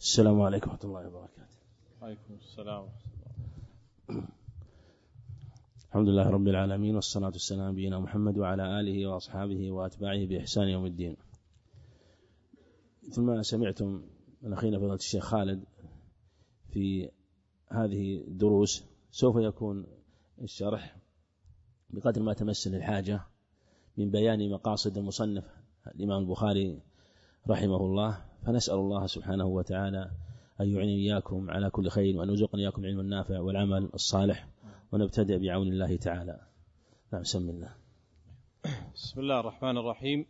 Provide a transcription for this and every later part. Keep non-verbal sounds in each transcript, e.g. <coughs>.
السلام عليكم ورحمة الله وبركاته. وعليكم السلام الحمد لله رب العالمين والصلاة والسلام على نبينا محمد وعلى آله وأصحابه وأتباعه بإحسان يوم الدين. ثم سمعتم من أخينا فضيلة الشيخ خالد في هذه الدروس سوف يكون الشرح بقدر ما تمثل الحاجة من بيان مقاصد المصنف الإمام البخاري رحمه الله. فنسأل الله سبحانه وتعالى أن يعين إياكم على كل خير وأن يرزقنا إياكم العلم النافع والعمل الصالح ونبتدئ بعون الله تعالى. نعم سم الله. بسم الله الرحمن الرحيم.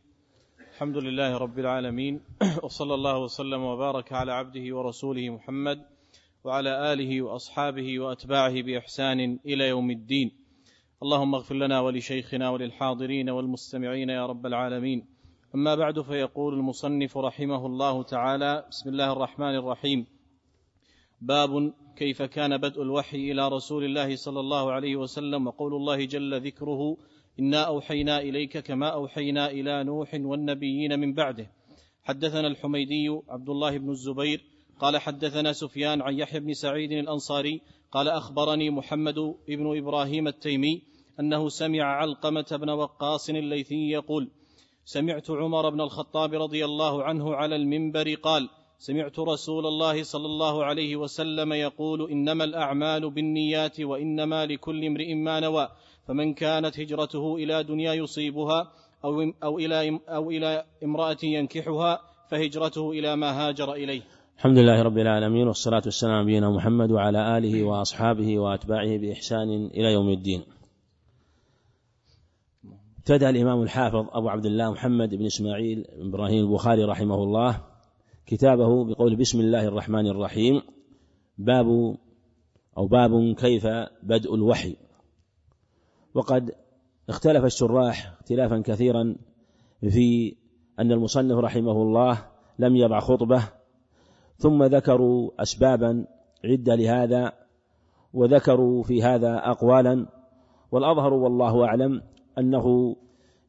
الحمد لله رب العالمين. <clears throat> وصلى الله وسلم وبارك على عبده ورسوله محمد وعلى آله وأصحابه وأتباعه بإحسان إلى يوم الدين. اللهم اغفر لنا ولشيخنا وللحاضرين والمستمعين يا رب العالمين. أما بعد فيقول المصنف رحمه الله تعالى بسم الله الرحمن الرحيم. باب كيف كان بدء الوحي إلى رسول الله صلى الله عليه وسلم وقول الله جل ذكره إنا أوحينا إليك كما أوحينا إلى نوح والنبيين من بعده. حدثنا الحميدي عبد الله بن الزبير قال حدثنا سفيان عن يحيى بن سعيد الأنصاري قال أخبرني محمد بن إبراهيم التيمي أنه سمع علقمة بن وقاص الليثي يقول سمعت عمر بن الخطاب رضي الله عنه على المنبر قال سمعت رسول الله صلى الله عليه وسلم يقول إنما الأعمال بالنيات وإنما لكل امرئ ما نوى فمن كانت هجرته إلى دنيا يصيبها أو أو إلى أو إلى امرأة ينكحها فهجرته إلى ما هاجر إليه. الحمد لله رب العالمين والصلاة والسلام على نبينا محمد وعلى آله وأصحابه وأتباعه بإحسان إلى يوم الدين. ابتدأ الإمام الحافظ أبو عبد الله محمد بن إسماعيل بن إبراهيم البخاري رحمه الله كتابه بقول بسم الله الرحمن الرحيم. باب أو باب كيف بدء الوحي. وقد اختلف الشراح اختلافا كثيرا في أن المصنف رحمه الله لم يضع خطبة ثم ذكروا أسبابا عدة لهذا وذكروا في هذا أقوالا والأظهر والله أعلم أنه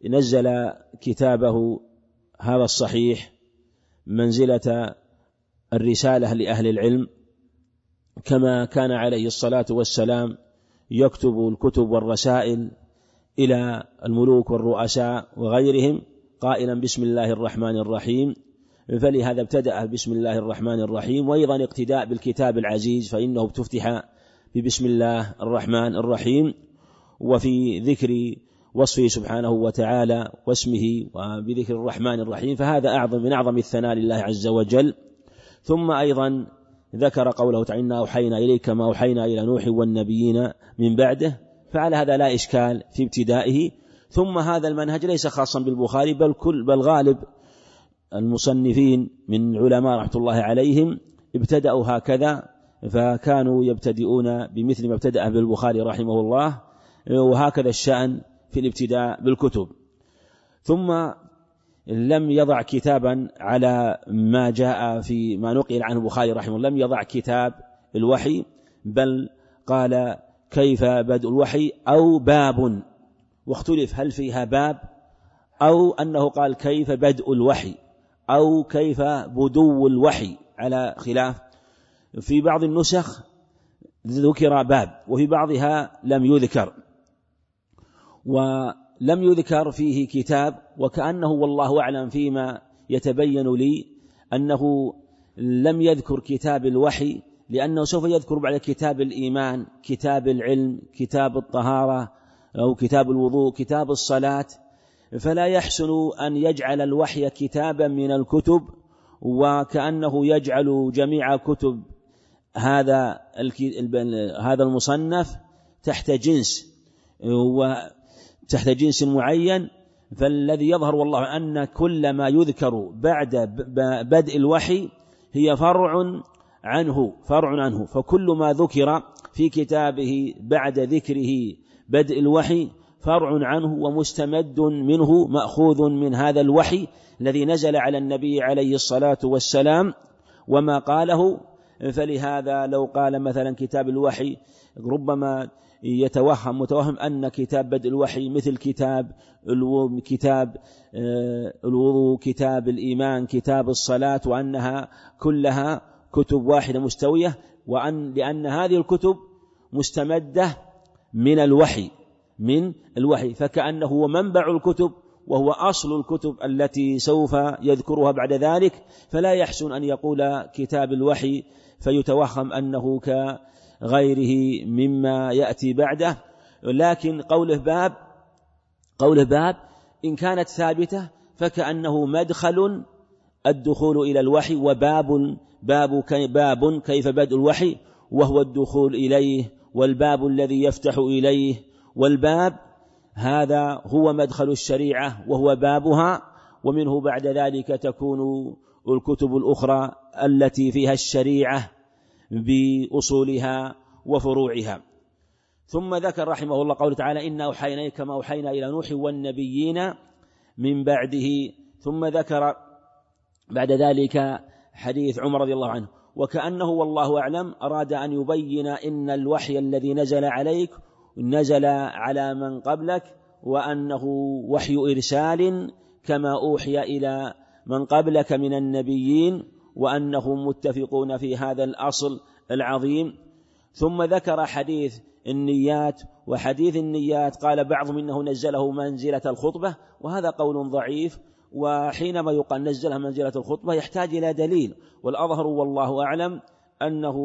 نزل كتابه هذا الصحيح منزلة الرسالة لأهل العلم كما كان عليه الصلاة والسلام يكتب الكتب والرسائل إلى الملوك والرؤساء وغيرهم قائلا بسم الله الرحمن الرحيم فلهذا ابتدأ بسم الله الرحمن الرحيم وأيضا اقتداء بالكتاب العزيز فإنه افتتح ببسم الله الرحمن الرحيم وفي ذكر وصفه سبحانه وتعالى واسمه وبذكر الرحمن الرحيم فهذا أعظم من أعظم الثناء لله عز وجل. ثم أيضا ذكر قوله تعالى إنا أوحينا إليك ما أوحينا إلى نوح والنبيين من بعده فعلى هذا لا إشكال في ابتدائه. ثم هذا المنهج ليس خاصا بالبخاري بل كل بل غالب المصنفين من علماء رحمة الله عليهم ابتدأوا هكذا فكانوا يبتدئون بمثل ما ابتدأ بالبخاري رحمه الله وهكذا الشأن في الابتداء بالكتب. ثم لم يضع كتابا على ما جاء في ما نقل عنه البخاري رحمه الله لم يضع كتاب الوحي بل قال كيف بدء الوحي أو باب. واختلف هل فيها باب أو أنه قال كيف بدء الوحي أو كيف بدو الوحي على خلاف. في بعض النسخ ذكر باب وفي بعضها لم يذكر. ولم يذكر فيه كتاب وكأنه والله أعلم فيما يتبين لي أنه لم يذكر كتاب الوحي لأنه سوف يذكر بعد كتاب الإيمان كتاب العلم كتاب الطهارة أو كتاب الوضوء كتاب الصلاة. فلا يحسن أن يجعل الوحي كتابا من الكتب وكأنه يجعل جميع كتب هذا هذا المصنف تحت جنس. وتحت جنس معين فالذي يظهر والله أن كل ما يذكر بعد بدء الوحي هي فرع عنه فرع عنه. فكل ما ذكر في كتابه بعد ذكره بدء الوحي فرع عنه ومستمد منه مأخوذ من هذا الوحي الذي نزل على النبي عليه الصلاة والسلام. وما قاله فلهذا لو قال مثلا كتاب الوحي ربما يتوهم متوهم أن كتاب بدء الوحي مثل كتاب كتاب الوضوء كتاب الإيمان كتاب الصلاة وأنها كلها كتب واحدة مستوية وأن لأن هذه الكتب مستمدة من الوحي من الوحي. فكأنه هو منبع الكتب وهو أصل الكتب التي سوف يذكرها بعد ذلك فلا يحسن أن يقول كتاب الوحي فيتوهم أنه كغيره مما يأتي بعده. لكن قوله باب قوله باب إن كانت ثابتة فكأنه مدخل الدخول إلى الوحي وباب باب باب كيف بدء الوحي وهو الدخول إليه والباب الذي يفتح إليه والباب هذا هو مدخل الشريعة وهو بابها ومنه بعد ذلك تكون الكتب الأخرى التي فيها الشريعة بأصولها وفروعها. ثم ذكر رحمه الله قوله تعالى إنا أوحينا كما أوحينا إلى نوح والنبيين من بعده ثم ذكر بعد ذلك حديث عمر رضي الله عنه وكأنه والله أعلم أراد أن يبين إن الوحي الذي نزل عليك نزل على من قبلك وأنه وحي إرسال كما أوحي إلى من قبلك من النبيين وأنهم متفقون في هذا الأصل العظيم. ثم ذكر حديث النيات وحديث النيات قال بعضهم انه نزله منزلة الخطبة وهذا قول ضعيف وحينما يقال نزلها منزلة الخطبة يحتاج إلى دليل والأظهر والله أعلم أنه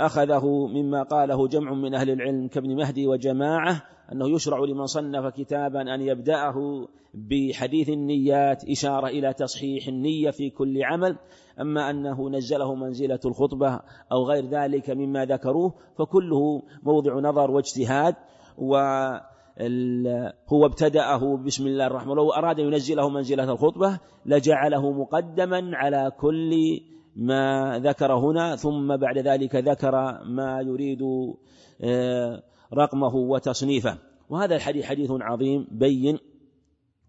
أخذه مما قاله جمع من أهل العلم كابن مهدي وجماعة أنه يشرع لمن صنف كتابا أن يبدأه بحديث النيات إشارة إلى تصحيح النية في كل عمل أما أنه نزله منزلة الخطبة أو غير ذلك مما ذكروه فكله موضع نظر واجتهاد و هو ابتدأه بسم الله الرحمن الرحيم لو أراد أن ينزله منزلة الخطبة لجعله مقدما على كل ما ذكر هنا ثم بعد ذلك ذكر ما يريد آه، رقمه وتصنيفه. وهذا الحديث حديث عظيم بين.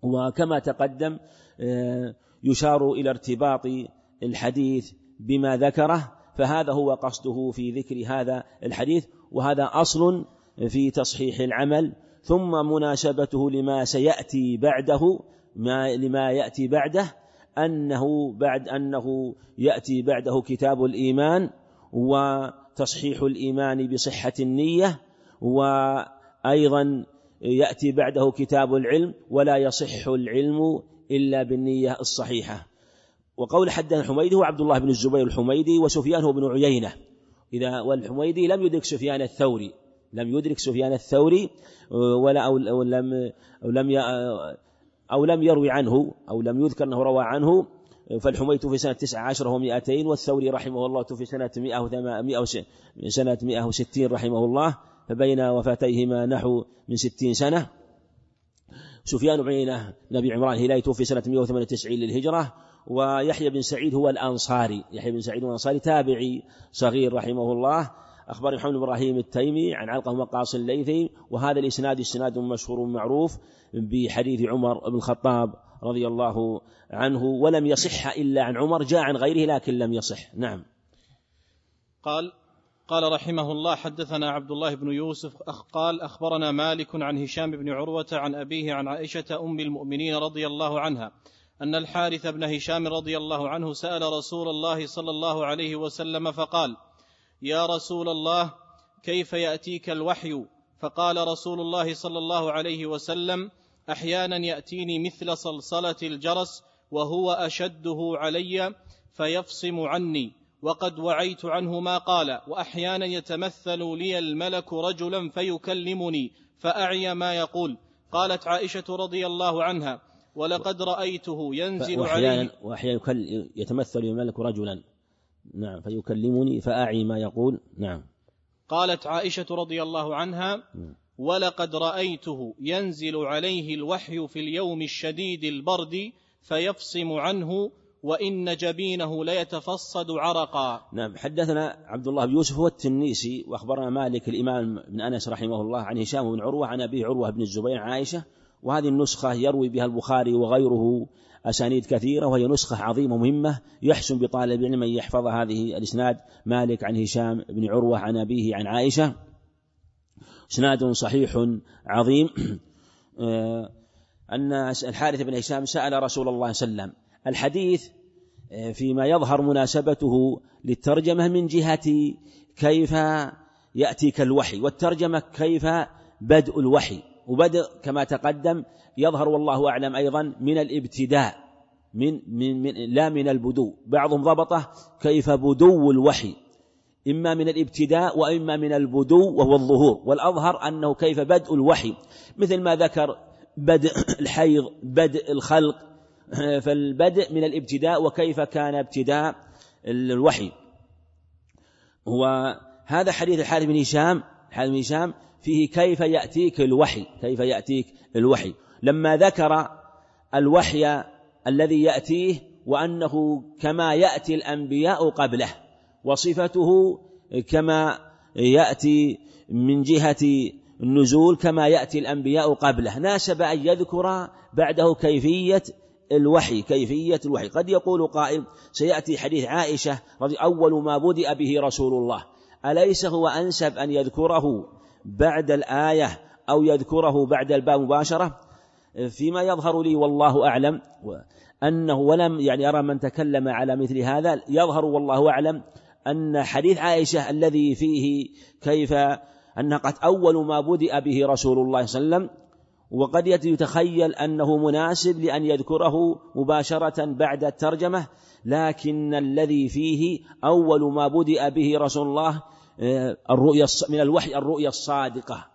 وكما تقدم آه، يشار إلى ارتباط الحديث بما ذكره فهذا هو قصده في ذكر هذا الحديث. وهذا أصل في تصحيح العمل. ثم مناسبته لما سيأتي بعده ما لما يأتي بعده. أنه بعد أنه يأتي بعده كتاب الإيمان وتصحيح الإيمان بصحة النية وأيضا يأتي بعده كتاب العلم ولا يصح العلم إلا بالنية الصحيحة. وقول حدثنا الحميدي هو عبد الله بن الزبير الحميدي وسفيان هو بن عيينة. إذا والحميدي لم يدرك سفيان الثوري لم يدرك سفيان الثوري ولا أو لم أو لم أو لم يروي عنه أو لم يذكر أنه روى عنه فالحميد في سنة تسعة عشر وهو مئتين والثوري رحمه الله في سنة مئة وثمانية سنة مئة وستين رحمه الله فبين وفاتيهما نحو من ستين سنة. سفيان بن نبي عمران هلالي توفي سنة 198 للهجرة. ويحيى بن سعيد هو الأنصاري يحيى بن سعيد هو الأنصاري تابعي صغير رحمه الله. أخبر محمد بن إبراهيم التيمي عن علقة وقاص الليثي وهذا الإسناد إسناد مشهور معروف بحديث عمر بن الخطاب رضي الله عنه ولم يصح إلا عن عمر جاء عن غيره لكن لم يصح. نعم. قال قال رحمه الله حدثنا عبد الله بن يوسف قال أخبرنا مالك عن هشام بن عروة عن أبيه عن عائشة أم المؤمنين رضي الله عنها أن الحارث بن هشام رضي الله عنه سأل رسول الله صلى الله عليه وسلم فقال يا رسول الله كيف يأتيك الوحي؟ فقال رسول الله صلى الله عليه وسلم أحيانا يأتيني مثل صلصلة الجرس وهو أشده علي فيفصم عني وقد وعيت عنه ما قال وأحيانا يتمثل لي الملك رجلا فيكلمني فأعي ما يقول. قالت عائشة رضي الله عنها ولقد رأيته ينزل وأحيانا عليه وأحيانا يتمثل الملك رجلا. نعم فيكلمني فأعي ما يقول. نعم. قالت عائشة رضي الله عنها نعم. ولقد رأيته ينزل عليه الوحي في اليوم الشديد البرد فيفصم عنه وإن جبينه ليتفصد عرقا. نعم. حدثنا عبد الله بن يوسف هو التنيسي وأخبرنا مالك الإمام بن أنس رحمه الله عن هشام بن عروة عن أبيه عروة بن الزبير عائشة وهذه النسخة يروي بها البخاري وغيره. أسانيد كثيرة وهي نسخة عظيمة مهمة يحسن بطالب العلم أن يحفظ هذه الإسناد. مالك عن هشام بن عروة عن أبيه عن عائشة. إسناد صحيح عظيم. أن الحارث بن هشام سأل رسول الله صلى الله عليه وسلم الحديث فيما يظهر مناسبته للترجمة من جهة كيف يأتيك الوحي والترجمة كيف بدء الوحي. وبدء كما تقدم يظهر والله أعلم أيضا من الابتداء من, من, من لا من البدو. بعضهم ضبطه كيف بدو الوحي إما من الابتداء وإما من البدو وهو الظهور. والأظهر أنه كيف بدء الوحي. مثل ما ذكر بدء <coughs> الحيض بدء الخلق <coughs> فالبدء من الابتداء وكيف كان ابتداء الوحي. وهذا حديث الحارث بن هشام الحارث بن هشام فيه كيف يأتيك الوحي كيف يأتيك الوحي. لما ذكر الوحي الذي يأتيه وأنه كما يأتي الأنبياء قبله وصفته كما يأتي من جهة النزول كما يأتي الأنبياء قبله. ناسب أن يذكر بعده كيفية الوحي كيفية الوحي. قد يقول قائل سيأتي حديث عائشة رضي أول ما بدأ به رسول الله. أليس هو أنسب أن يذكره؟ بعد الآية أو يذكره بعد الباب مباشرة فيما يظهر لي والله أعلم أنه ولم يعني أرى من تكلم على مثل هذا يظهر والله أعلم أن حديث عائشة الذي فيه كيف أن قد أول ما بدأ به رسول الله صلى الله عليه وسلم وقد يتخيل أنه مناسب لأن يذكره مباشرة بعد الترجمة لكن الذي فيه أول ما بدأ به رسول الله الرؤيا من الوحي الرؤيا الصادقة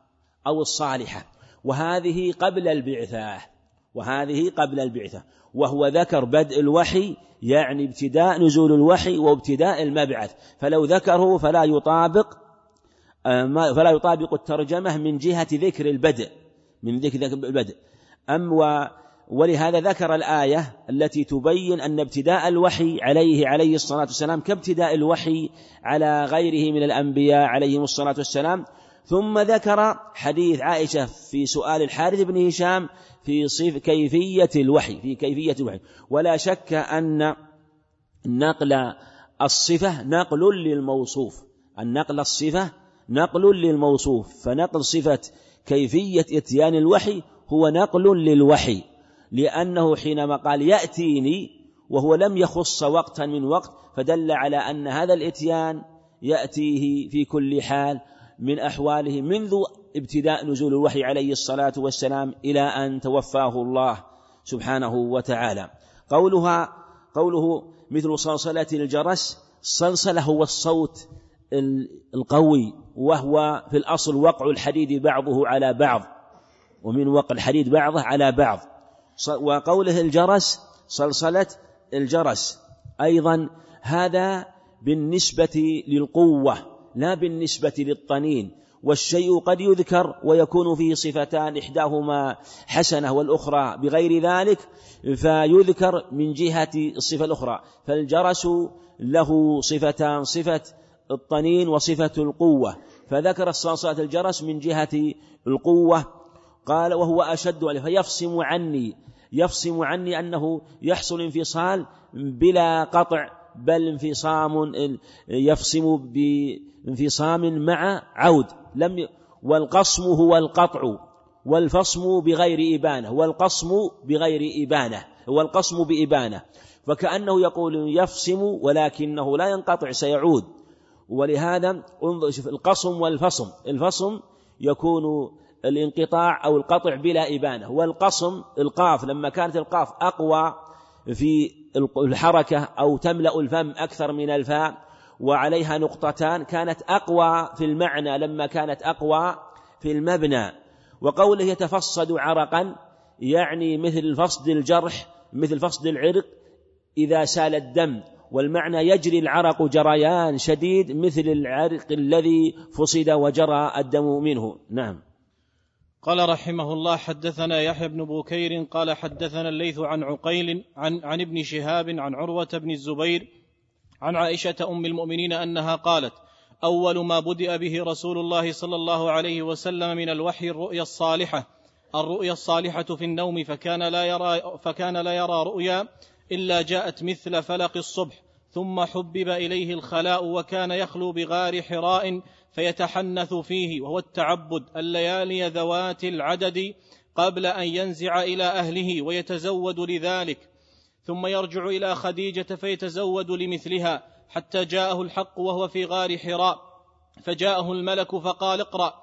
أو الصالحة. وهذه قبل البعثة. وهذه قبل البعثة. وهو ذكر بدء الوحي يعني ابتداء نزول الوحي وابتداء المبعث. فلو ذكره فلا يطابق آه، فلا يطابق الترجمة من جهة ذكر البدء من ذكر البدء. أم ولهذا ذكر الآية التي تبين أن ابتداء الوحي عليه عليه الصلاة والسلام كابتداء الوحي على غيره من الأنبياء عليهم الصلاة والسلام. ثم ذكر حديث عائشة في سؤال الحارث بن هشام في صف كيفية الوحي في كيفية الوحي. ولا شك أن نقل الصفة نقل للموصوف. النقل الصفة نقل للموصوف. فنقل صفة كيفية إتيان الوحي هو نقل للوحي. لأنه حينما قال يأتيني وهو لم يخص وقتا من وقت فدل على أن هذا الإتيان يأتيه في كل حال من أحواله منذ ابتداء نزول الوحي عليه الصلاة والسلام إلى أن توفاه الله سبحانه وتعالى. قولها قوله مثل صلصلة الجرس صلصلة هو الصوت القوي وهو في الأصل وقع الحديد بعضه على بعض ومن وقع الحديد بعضه على بعض. وقوله الجرس صلصلة الجرس. أيضا هذا بالنسبة للقوة لا بالنسبة للطنين. والشيء قد يذكر ويكون فيه صفتان إحداهما حسنة والأخرى بغير ذلك فيذكر من جهة الصفة الأخرى. فالجرس له صفتان صفة الطنين وصفة القوة. فذكر الصلصلة الجرس من جهة القوة. قال وهو أشد عليه فيفصم عني. يفصم عني أنه يحصل انفصال بلا قطع بل انفصام يفصم بانفصام مع عود. لم والقصم هو القطع والفصم بغير إبانة والقصم بغير إبانة والقصم بإبانة. فكأنه يقول يفصم ولكنه لا ينقطع سيعود. ولهذا انظر القصم والفصم. الفصم يكون الانقطاع أو القطع بلا إبانة. والقصم القاف لما كانت القاف أقوى في الحركة أو تملأ الفم أكثر من الفاء وعليها نقطتان كانت أقوى في المعنى لما كانت أقوى في المبنى. وقوله يتفصد عرقا يعني مثل فصد الجرح مثل فصد العرق إذا سال الدم. والمعنى يجري العرق جريان شديد مثل العرق الذي فصد وجرى الدم منه. نعم. قال رحمه الله حدثنا يحيى بن بكير قال حدثنا الليث عن عقيل عن عن ابن شهاب عن عروة بن الزبير عن عائشة أم المؤمنين أنها قالت أول ما بدأ به رسول الله صلى الله عليه وسلم من الوحي الرؤيا الصالحة الرؤيا الصالحة في النوم فكان لا يرى فكان لا يرى رؤيا إلا جاءت مثل فلق الصبح ثم حبب إليه الخلاء وكان يخلو بغار حراء فيتحنث فيه وهو التعبد الليالي ذوات العدد قبل أن ينزع إلى أهله ويتزود لذلك. ثم يرجع إلى خديجة فيتزود لمثلها حتى جاءه الحق وهو في غار حراء. فجاءه الملك فقال اقرأ.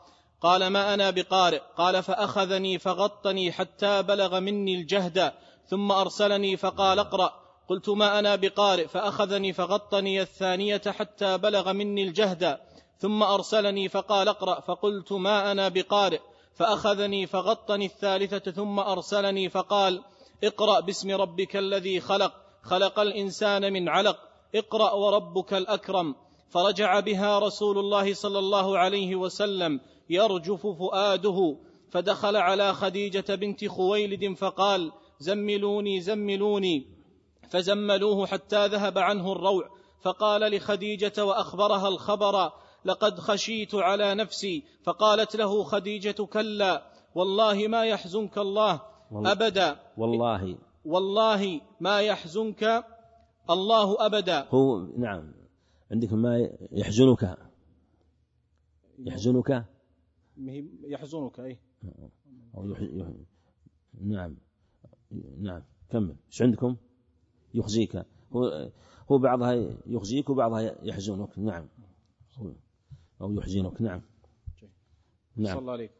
قال ما أنا بقارئ؟ قال فأخذني فغطني حتى بلغ مني الجهد ثم أرسلني فقال اقرأ. قلت ما أنا بقارئ؟ فأخذني فغطني الثانية حتى بلغ مني الجهد. ثم أرسلني فقال اقرأ فقلت ما أنا بقارئ. فأخذني فغطني الثالثة ثم أرسلني فقال اقرأ باسم ربك الذي خلق خلق الإنسان من علق. اقرأ وربك الأكرم. فرجع بها رسول الله صلى الله عليه وسلم يرجف فؤاده. فدخل على خديجة بنت خويلد فقال زملوني زملوني. فزملوه حتى ذهب عنه الروع. فقال لخديجة وأخبرها الخبر لقد خشيت على نفسي. فقالت له خديجة كلا والله ما يحزنك الله أبدا. والله. والله ما يحزنك الله أبدا. هو نعم. عندك ما يحزنك. يحزنك؟ يحزنك أي. أو يح... يح... نعم. نعم. كمل. إيش عندكم؟ يخزيك. هو هو بعضها يخزيك وبعضها يحزنك. نعم. أو يحزنك. نعم. نعم. صلى الله عليك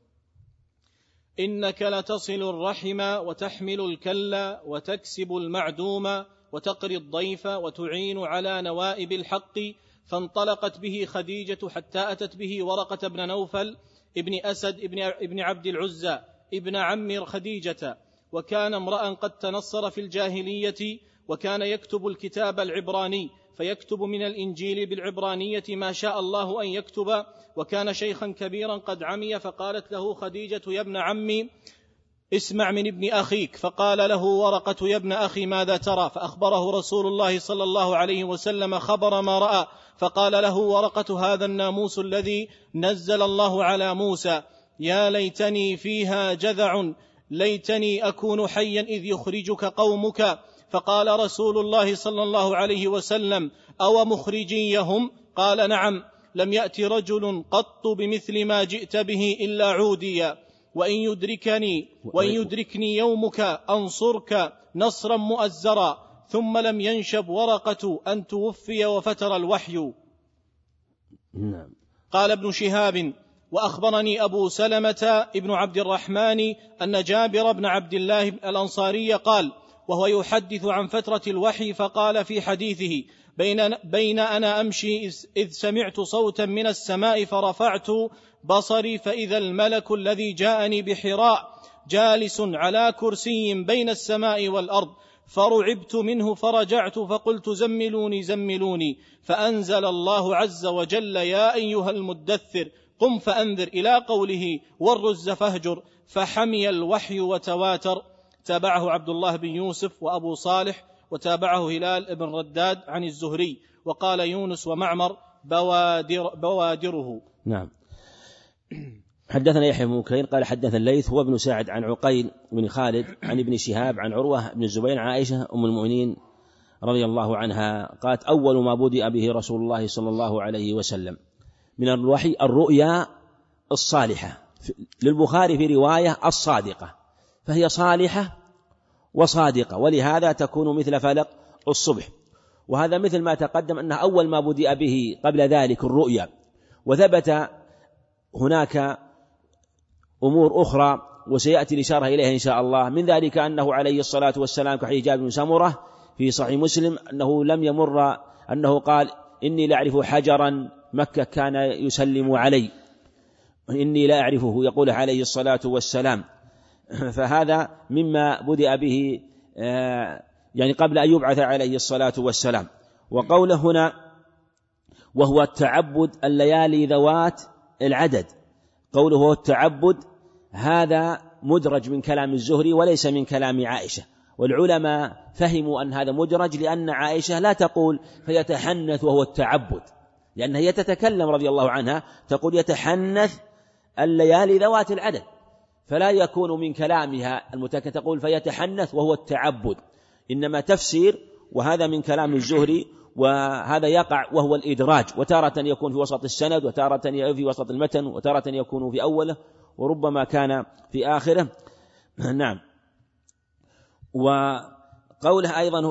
إنك لتصل الرحم وتحمل الكل وتكسب المعدوم وتقري الضيف وتعين على نوائب الحق. فانطلقت به خديجة حتى أتت به ورقة بن نوفل ابن أسد ابن, ابن عبد العزى ابن عم خديجة. وكان امرأ قد تنصر في الجاهلية وكان يكتب الكتاب العبراني. فيكتب من الإنجيل بالعبرانية ما شاء الله أن يكتب وكان شيخا كبيرا قد عمي فقالت له خديجة يا ابن عمي اسمع من ابن أخيك. فقال له ورقة يا ابن أخي ماذا ترى؟ فأخبره رسول الله صلى الله عليه وسلم خبر ما رأى. فقال له ورقة هذا الناموس الذي نزل الله على موسى. يا ليتني فيها جذع ليتني أكون حيا إذ يخرجك قومك. فقال رسول الله صلى الله عليه وسلم أو مخرجيهم؟ قال نعم لم يات رجل قط بمثل ما جئت به إلا عوديا وإن يدركني وإن يدركني يومك أنصرك نصرا مؤزرا. ثم لم ينشب ورقة أن توفي وفتر الوحي. نعم. قال ابن شهاب وأخبرني أبو سلمة ابن عبد الرحمن أن جابر بن عبد الله الأنصاري قال وهو يحدث عن فترة الوحي فقال في حديثه بين, بين أنا أمشي إذ سمعت صوتا من السماء فرفعت بصري فإذا الملك الذي جاءني بحراء جالس على كرسي بين السماء والأرض فرعبت منه فرجعت فقلت زملوني زملوني فأنزل الله عز وجل يا أيها المدثر قم فأنذر إلى قوله والرز فاهجر فحمي الوحي وتواتر. تابعه عبد الله بن يوسف وأبو صالح وتابعه هلال بن رداد عن الزهري وقال يونس ومعمر بوادر بوادره. نعم. حدثنا يحيى بن بكير قال حدثنا الليث هو ابن سعد عن عقيل بن خالد عن ابن شهاب عن عروة بن الزبير عن عائشة أم المؤمنين رضي الله عنها قالت أول ما بدأ به رسول الله صلى الله عليه وسلم من الوحي الرؤيا الصالحة للبخاري في رواية الصادقة فهي صالحة وصادقة. ولهذا تكون مثل فلق الصبح. وهذا مثل ما تقدم أنه أول ما بدأ به قبل ذلك الرؤيا. وثبت هناك أمور أخرى وسيأتي الإشارة إليها إن شاء الله. من ذلك أنه عليه الصلاة والسلام كحديث جابر بن سمرة في صحيح مسلم أنه لم يمر أنه قال إني لأعرف حجرا مكة كان يسلم علي. إني لا أعرفه. يقول عليه الصلاة والسلام. <laughs> فهذا مما بدأ به آه، يعني قبل أن يبعث عليه الصلاة والسلام. وقوله هنا وهو التعبد الليالي ذوات العدد. قوله هو التعبد هذا مدرج من كلام الزهري وليس من كلام عائشة. والعلماء فهموا أن هذا مدرج لأن عائشة لا تقول فيتحنث وهو التعبد. لأنها هي تتكلم رضي الله عنها تقول يتحنث الليالي ذوات العدد. فلا يكون من كلامها. المتكلم تقول فيتحنث وهو التعبد. إنما تفسير وهذا من كلام الزهري وهذا يقع وهو الإدراج. وتارة يكون في وسط السند وتارة في وسط المتن وتارة يكون في أوله وربما كان في آخره. <clears throat> نعم. وقوله أيضا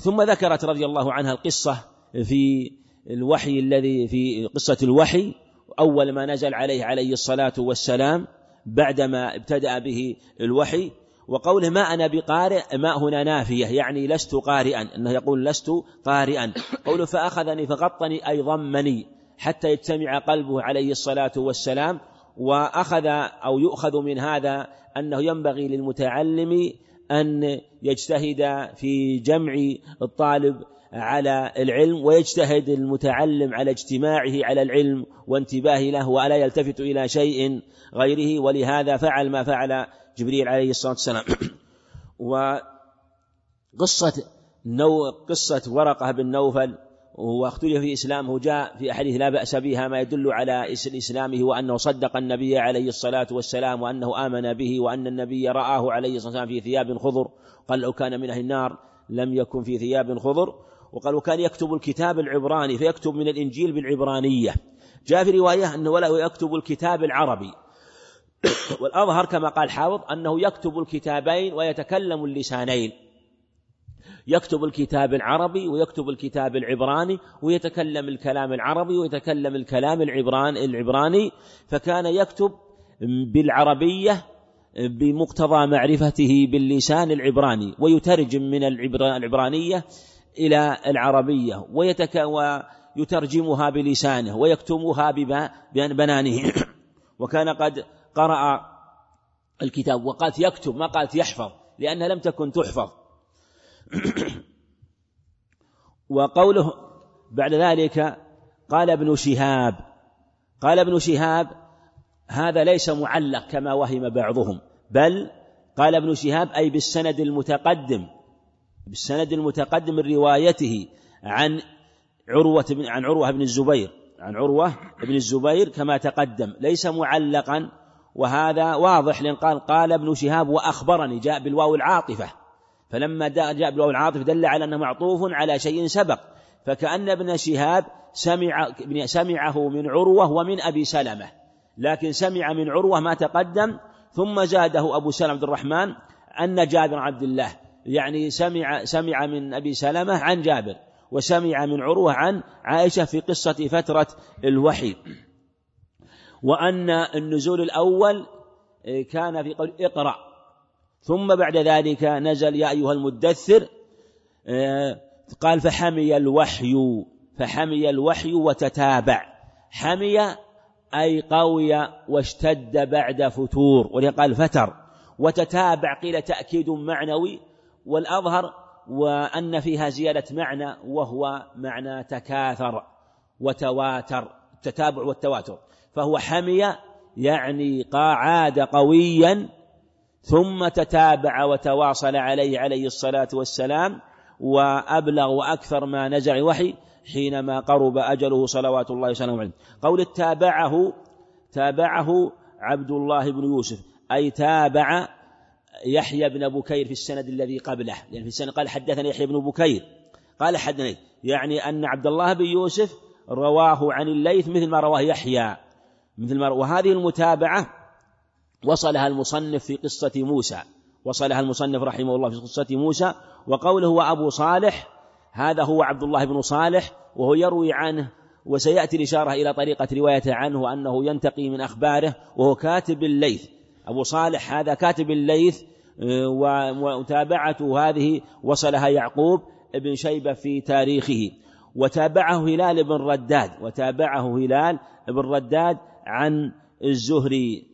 ثم ذكرت رضي الله عنها القصة في الوحي الذي في قصة الوحي. أول ما نزل عليه عليه الصلاة والسلام بعدما ابتدأ به الوحي. وقوله ما أنا بقارئ ما هنا نافية يعني لست قارئا. أنه يقول لست قارئا. قوله فأخذني فغطني أي ضمني حتى يجتمع قلبه عليه الصلاة والسلام. وأخذ أو يؤخذ من هذا أنه ينبغي للمتعلم أن يجتهد في جمع الطالب على العلم ويجتهد المتعلم على اجتماعه على العلم وانتباهه له ولا يلتفت إلى شيء غيره ولهذا فعل ما فعل جبريل عليه الصلاة والسلام. <clears throat> وقصة نو قصة ورقة بن نوفل واختلف في إسلامه جاء في أحاديث لا بأس بها ما يدل على إسلامه وأنه صدق النبي عليه الصلاة والسلام وأنه آمن به وأن النبي رآه عليه الصلاة والسلام في ثياب خضر. قال لو كان من أهل النار لم يكن في ثياب خضر. وقال وكان يكتب الكتاب العبراني فيكتب من الإنجيل بالعبرانية. جاء في رواية أنه ولا يكتب الكتاب العربي. <coughs> والأظهر كما قال حافظ أنه يكتب الكتابين ويتكلم اللسانين. يكتب الكتاب العربي ويكتب الكتاب العبراني ويتكلم الكلام العربي ويتكلم الكلام العبران العبراني. فكان يكتب بالعربية بمقتضى معرفته باللسان العبراني ويترجم من العبرانية إلى العربية ويتك ويترجمها بلسانه ويكتمها ببنانه <coughs> وكان قد قرأ الكتاب وقالت يكتب ما قالت يحفظ لأنها لم تكن تحفظ. <coughs> وقوله بعد ذلك قال ابن شهاب قال ابن شهاب هذا ليس معلق كما وهم بعضهم بل قال ابن شهاب أي بالسند المتقدم. بالسند المتقدم من روايته عن عروة بن عن عروة بن الزبير. عن عروة بن الزبير كما تقدم. ليس معلقا وهذا واضح لأن قال قال ابن شهاب وأخبرني جاء بالواو العاطفة. فلما جاء بالواو العاطفة دل على أنه معطوف على شيء سبق. فكأن ابن شهاب سمع سمعه من عروة ومن أبي سلمة. لكن سمع من عروة ما تقدم ثم زاده أبو سلمة عبد الرحمن أن جابر عبد الله. يعني سمع سمع من أبي سلمة عن جابر وسمع من عروة عن عائشة في قصة فترة الوحي. وأن النزول الأول كان في قول اقرأ. ثم بعد ذلك نزل يا أيها المدثر قال فحمي الوحي فحمي الوحي وتتابع. حمي أي قوي واشتد بعد فتور ولقال فتر. وتتابع قيل تأكيد معنوي والأظهر وأن فيها زيادة معنى وهو معنى تكاثر وتواتر التتابع والتواتر. فهو حمي يعني عاد قويا ثم تتابع وتواصل عليه عليه الصلاة والسلام وأبلغ وأكثر ما نزع الوحي حينما قرب أجله صلوات الله وسلامه عليه. قول تابعه تابعه عبد الله بن يوسف أي تابع يحيى بن بكير في السند الذي قبله. يعني في السند قال حدثنا يحيى بن بكير قال حدثني يعني أن عبد الله بن يوسف رواه عن الليث مثل ما رواه يحيى. مثل ما وهذه المتابعة وصلها المصنف في قصة موسى. وصلها المصنف رحمه الله في قصة موسى. وقوله هو أبو صالح هذا هو عبد الله بن صالح وهو يروي عنه وسيأتي الإشارة إلى طريقة روايته عنه أنه ينتقي من أخباره وهو كاتب الليث. أبو صالح هذا كاتب الليث ومتابعته هذه وصلها يعقوب بن شيبة في تاريخه. وتابعه هلال بن رداد وتابعه هلال بن رداد عن الزهري.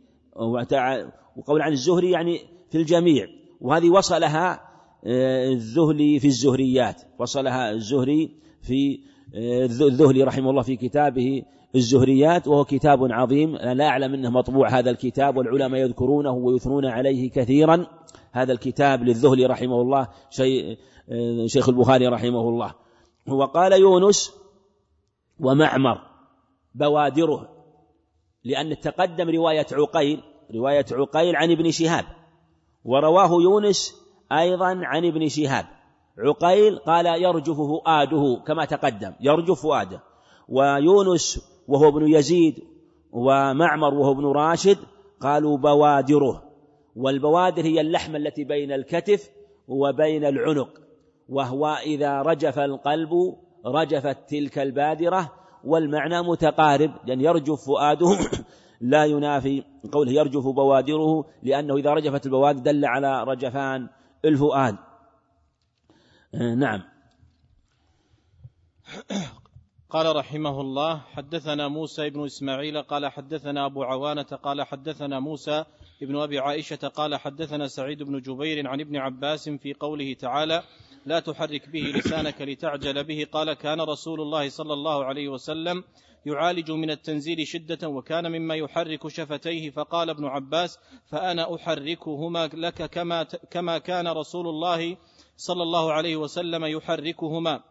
وقول عن الزهري يعني في الجميع. وهذه وصلها آه، الذهلي في الزهريات. وصلها الزهري في آه، الذهلي رحمه الله في كتابه الزهريات وهو كتاب عظيم. لا أعلم أنه مطبوع هذا الكتاب والعلماء يذكرونه ويثنون عليه كثيرا. هذا الكتاب للذهلي رحمه الله شيخ البخاري رحمه الله. وقال يونس ومعمر بوادره لأن تقدم رواية عقيل رواية عقيل عن ابن شهاب. ورواه يونس أيضا عن ابن شهاب. عقيل قال يرجف فؤاده كما تقدم يرجف فؤاده ويونس وهو ابن يزيد ومعمر وهو ابن راشد قالوا بوادره. والبوادر هي اللحمة التي بين الكتف وبين العنق وهو إذا رجف القلب رجفت تلك البادرة والمعنى متقارب لأن يرجف فؤاده <coughs> لا ينافي قوله يرجف بوادره لأنه إذا رجفت البوادر دل على رجفان الفؤاد. نعم. <coughs> قال رحمه الله حدثنا موسى بن إسماعيل قال حدثنا أبو عوانة قال حدثنا موسى ابن أبي عائشة قال حدثنا سعيد بن جبير عن ابن عباس في قوله تعالى لا تحرك به لسانك لتعجل به. قال كان رسول الله صلى الله عليه وسلم يعالج من التنزيل شدة وكان مما يحرك شفتيه. فقال ابن عباس فأنا أحركهما لك كما كما كان رسول الله صلى الله عليه وسلم يحركهما.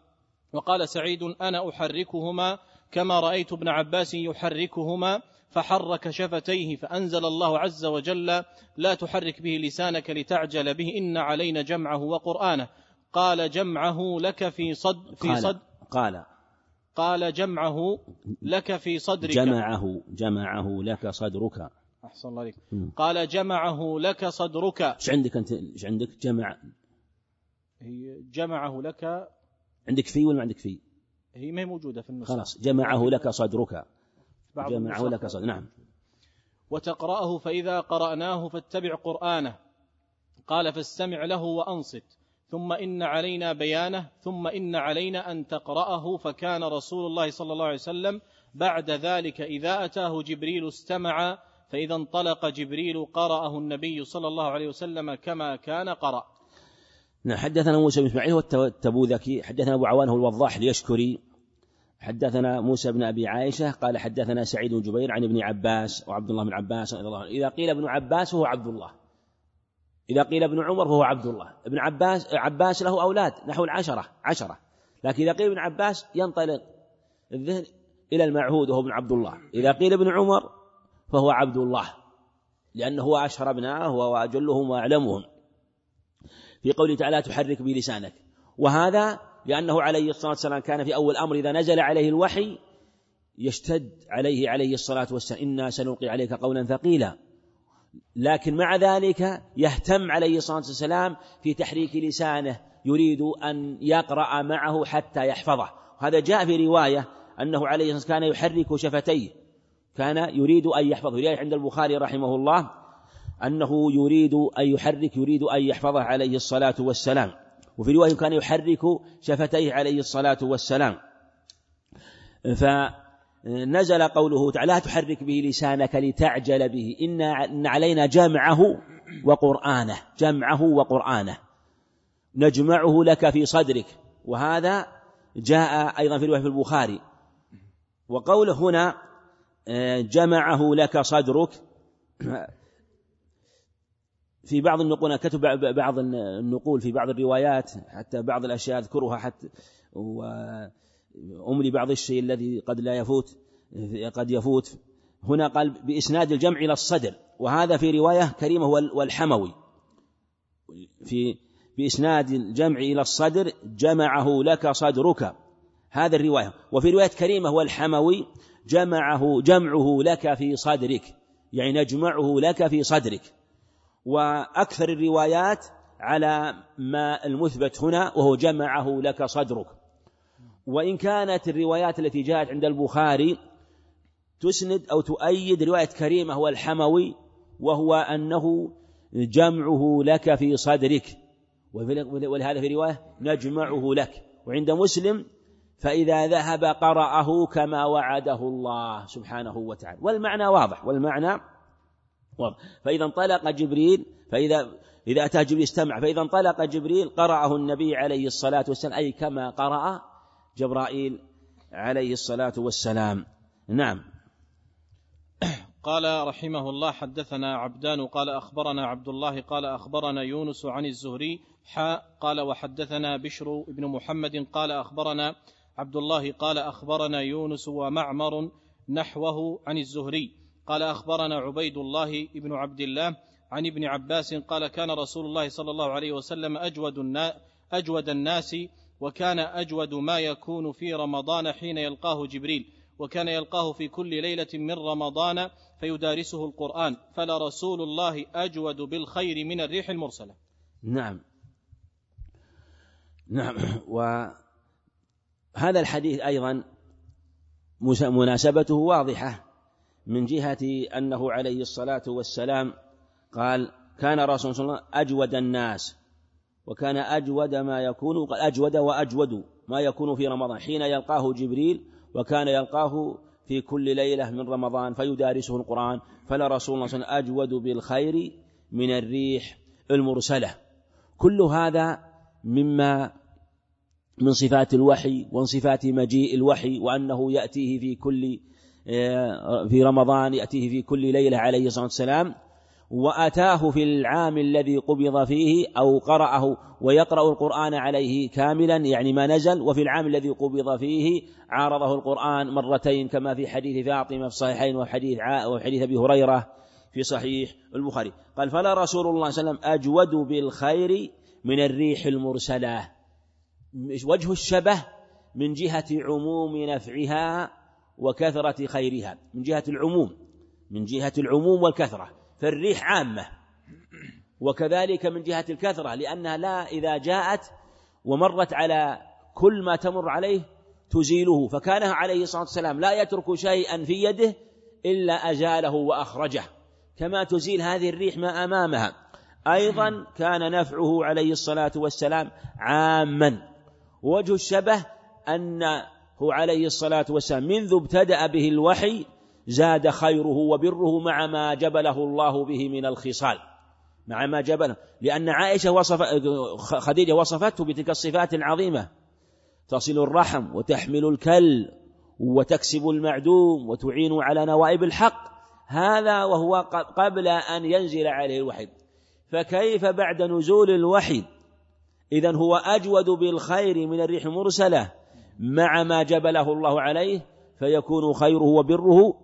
وقال سعيد أنا أحركهما كما رأيت ابن عباس يحركهما. فحرك شفتيه فأنزل الله عز وجل لا تحرك به لسانك لتعجل به إن علينا جمعه وقرآنه. قال جمعه لك في صد في قال صد قال. قال جمعه لك في صدرك. جمعه جمعه لك صدرك. أحسن الله عليك. قال جمعه لك صدرك. إيش عندك انت إيش عندك؟ جمع هي جمعه لك عندك في ولا ما عندك في؟ هي ما هي موجودة في النسخه خلاص. جمعه لك صدرك. بعض جمعه. لك صدرك نعم. وتقرأه فإذا قرأناه فاتبع قرآنه. قال فاستمع له وأنصت. ثم إن علينا بيانه. ثم إن علينا أن تقرأه. فكان رسول الله صلى الله عليه وسلم بعد ذلك إذا أتاه جبريل استمع. فإذا انطلق جبريل قرأه النبي صلى الله عليه وسلم كما كان قرأ. نعم. حدثنا موسى بن إسماعيل والتبوذكي. حدثنا أبو عوان هو الوضاح اليشكري حدثنا موسى بن أبي عائشة قال حدثنا سعيد بن جبير عن ابن عباس وعبد الله بن عباس رضي الله عنه. إذا قيل ابن عباس فهو عبد الله. إذا قيل ابن عمر فهو عبد الله. ابن عباس عباس له أولاد نحو العشرة عشرة. لكن إذا قيل ابن عباس ينطلق الذهن إلى المعهود وهو ابن عبد الله. إذا قيل ابن عمر فهو عبد الله. لأنه هو أشهر ابنائه واجلهم وأعلمهم. في قوله تعالى تحرك بلسانك. وهذا لأنه عليه الصلاة والسلام كان في أول أمر إذا نزل عليه الوحي يشتد عليه عليه الصلاة والسلام إنا سنلقي عليك قولا ثقيلا. لكن مع ذلك يهتم عليه الصلاة والسلام في تحريك لسانه يريد أن يقرأ معه حتى يحفظه. هذا جاء في رواية أنه عليه الصلاة والسلام كان يحرك شفتيه. كان يريد أن يحفظه. رواية عند البخاري رحمه الله أنه يريد أن يحرك يريد أن يحفظه عليه الصلاة والسلام. وفي رواية كان يحرك شفتيه عليه الصلاة والسلام. فنزل قوله تعالى لا تحرك به لسانك لتعجل به إن علينا جمعه وقرآنه جمعه وقرآنه. نجمعه لك في صدرك. وهذا جاء أيضا في رواية في البخاري. وقوله هنا جمعه لك صدرك. في بعض النقول كتب بعض النقول في بعض الروايات حتى بعض الأشياء أذكرها حتى وأملي بعض الشيء الذي قد لا يفوت قد يفوت. هنا قال بإسناد الجمع إلى الصدر وهذا في رواية كريمة والحموي. في بإسناد الجمع إلى الصدر جمعه لك صدرك. هذا الرواية. وفي رواية كريمة والحموي جمعه جمعه لك في صدرك يعني نجمعه لك في صدرك. وأكثر الروايات على ما المثبت هنا وهو جمعه لك صدرك. وإن كانت الروايات التي جاءت عند البخاري تسند أو تؤيد رواية كريمة والحموي وهو أنه جمعه لك في صدرك. ولهذا في رواية نجمعه لك. وعند مسلم فإذا ذهب قرأه كما وعده الله سبحانه وتعالى. والمعنى واضح والمعنى واضح. فإذا انطلق جبريل فإذا إذا أتى جبريل استمع فإذا انطلق جبريل قرأه النبي عليه الصلاة والسلام أي كما قرأ جبرائيل عليه الصلاة والسلام. نعم. قال رحمه الله حدثنا عبدان قال أخبرنا عبد الله قال أخبرنا يونس عن الزهري حاء قال وحدثنا بشر بن محمد قال أخبرنا عبد الله قال أخبرنا يونس ومعمر نحوه عن الزهري. قال أخبرنا عبيد الله بن عبد الله عن ابن عباس قال كان رسول الله صلى الله عليه وسلم أجود الناس, أجود الناس وكان أجود ما يكون في رمضان حين يلقاه جبريل وكان يلقاه في كل ليلة من رمضان فيدارسه القرآن فلا رسول الله أجود بالخير من الريح المرسلة. نعم. نعم. <clears throat> وهذا الحديث أيضا مناسبته واضحة. من جهة أنه عليه الصلاة والسلام قال كان رسول الله صلى الله عليه وسلم أجود الناس وكان أجود ما يكون أجود وأجود ما يكون في رمضان حين يلقاه جبريل وكان يلقاه في كل ليلة من رمضان فيدارسه القرآن فلا رسول الله صلى الله عليه وسلم أجود بالخير من الريح المرسلة. كل هذا مما من صفات الوحي ومن صفات مجيء الوحي وأنه يأتيه في كل في رمضان يأتيه في كل ليلة عليه الصلاة والسلام وأتاه في العام الذي قبض فيه أو قرأه ويقرأ القرآن عليه كاملا يعني ما نزل وفي العام الذي قبض فيه عارضه القرآن مرتين كما في حديث فاطمة في الصحيحين وحديث وحديث أبي هريرة في صحيح البخاري. قال فلا رسول الله صلى الله عليه وسلم أجود بالخير من الريح المرسلة. وجه الشبه؟ من جهة عموم نفعها وكثرة خيرها من جهة العموم من جهة العموم والكثرة فالريح عامة. وكذلك من جهة الكثرة لأنها لا إذا جاءت ومرت على كل ما تمر عليه تزيله. فكان عليه الصلاة والسلام لا يترك شيئا في يده إلا أزاله وأخرجه. كما تزيل هذه الريح ما أمامها. أيضا كان نفعه عليه الصلاة والسلام عاما. وجه الشبه أنه عليه الصلاة والسلام. منذ ابتدأ به الوحي زاد خيره وبره مع ما جبله الله به من الخصال. مع ما جبله. لأن عائشة وصف خديجة وصفته بتلك الصفات العظيمة. تصل الرحم وتحمل الكل وتكسب المعدوم وتعين على نوائب الحق. هذا وهو قبل أن ينزل عليه الوحي. فكيف بعد نزول الوحي؟ إذا هو أجود بالخير من الريح المرسلة مع ما جبله الله عليه فيكون خيره وبره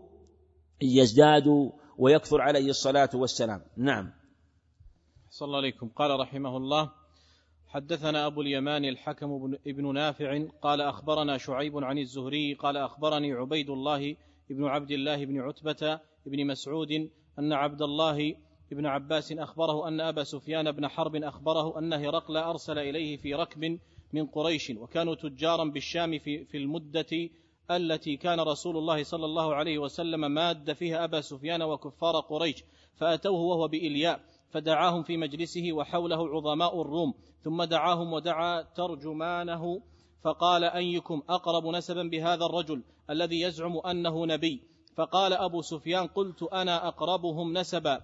يزداد ويكثر عليه الصلاة والسلام. نعم. صلى الله عليكم. قال رحمه الله حدثنا أبو اليمان الحكم ابن نافع قال أخبرنا شعيب عن الزهري قال أخبرني عبيد الله ابن عبد الله بن عتبة بن مسعود أن عبد الله ابن عباس أخبره أن أبا سفيان بن حرب أخبره أن هرقل أرسل إليه في ركب من قريش وكانوا تجارا بالشام في, في المدة التي كان رسول الله صلى الله عليه وسلم ماد فيها أبا سفيان وكفار قريش فأتوه وهو بإلياء فدعاهم في مجلسه وحوله عظماء الروم ثم دعاهم ودعا ترجمانه فقال أيكم أقرب نسبا بهذا الرجل الذي يزعم أنه نبي؟ فقال أبو سفيان قلت أنا أقربهم نسبا.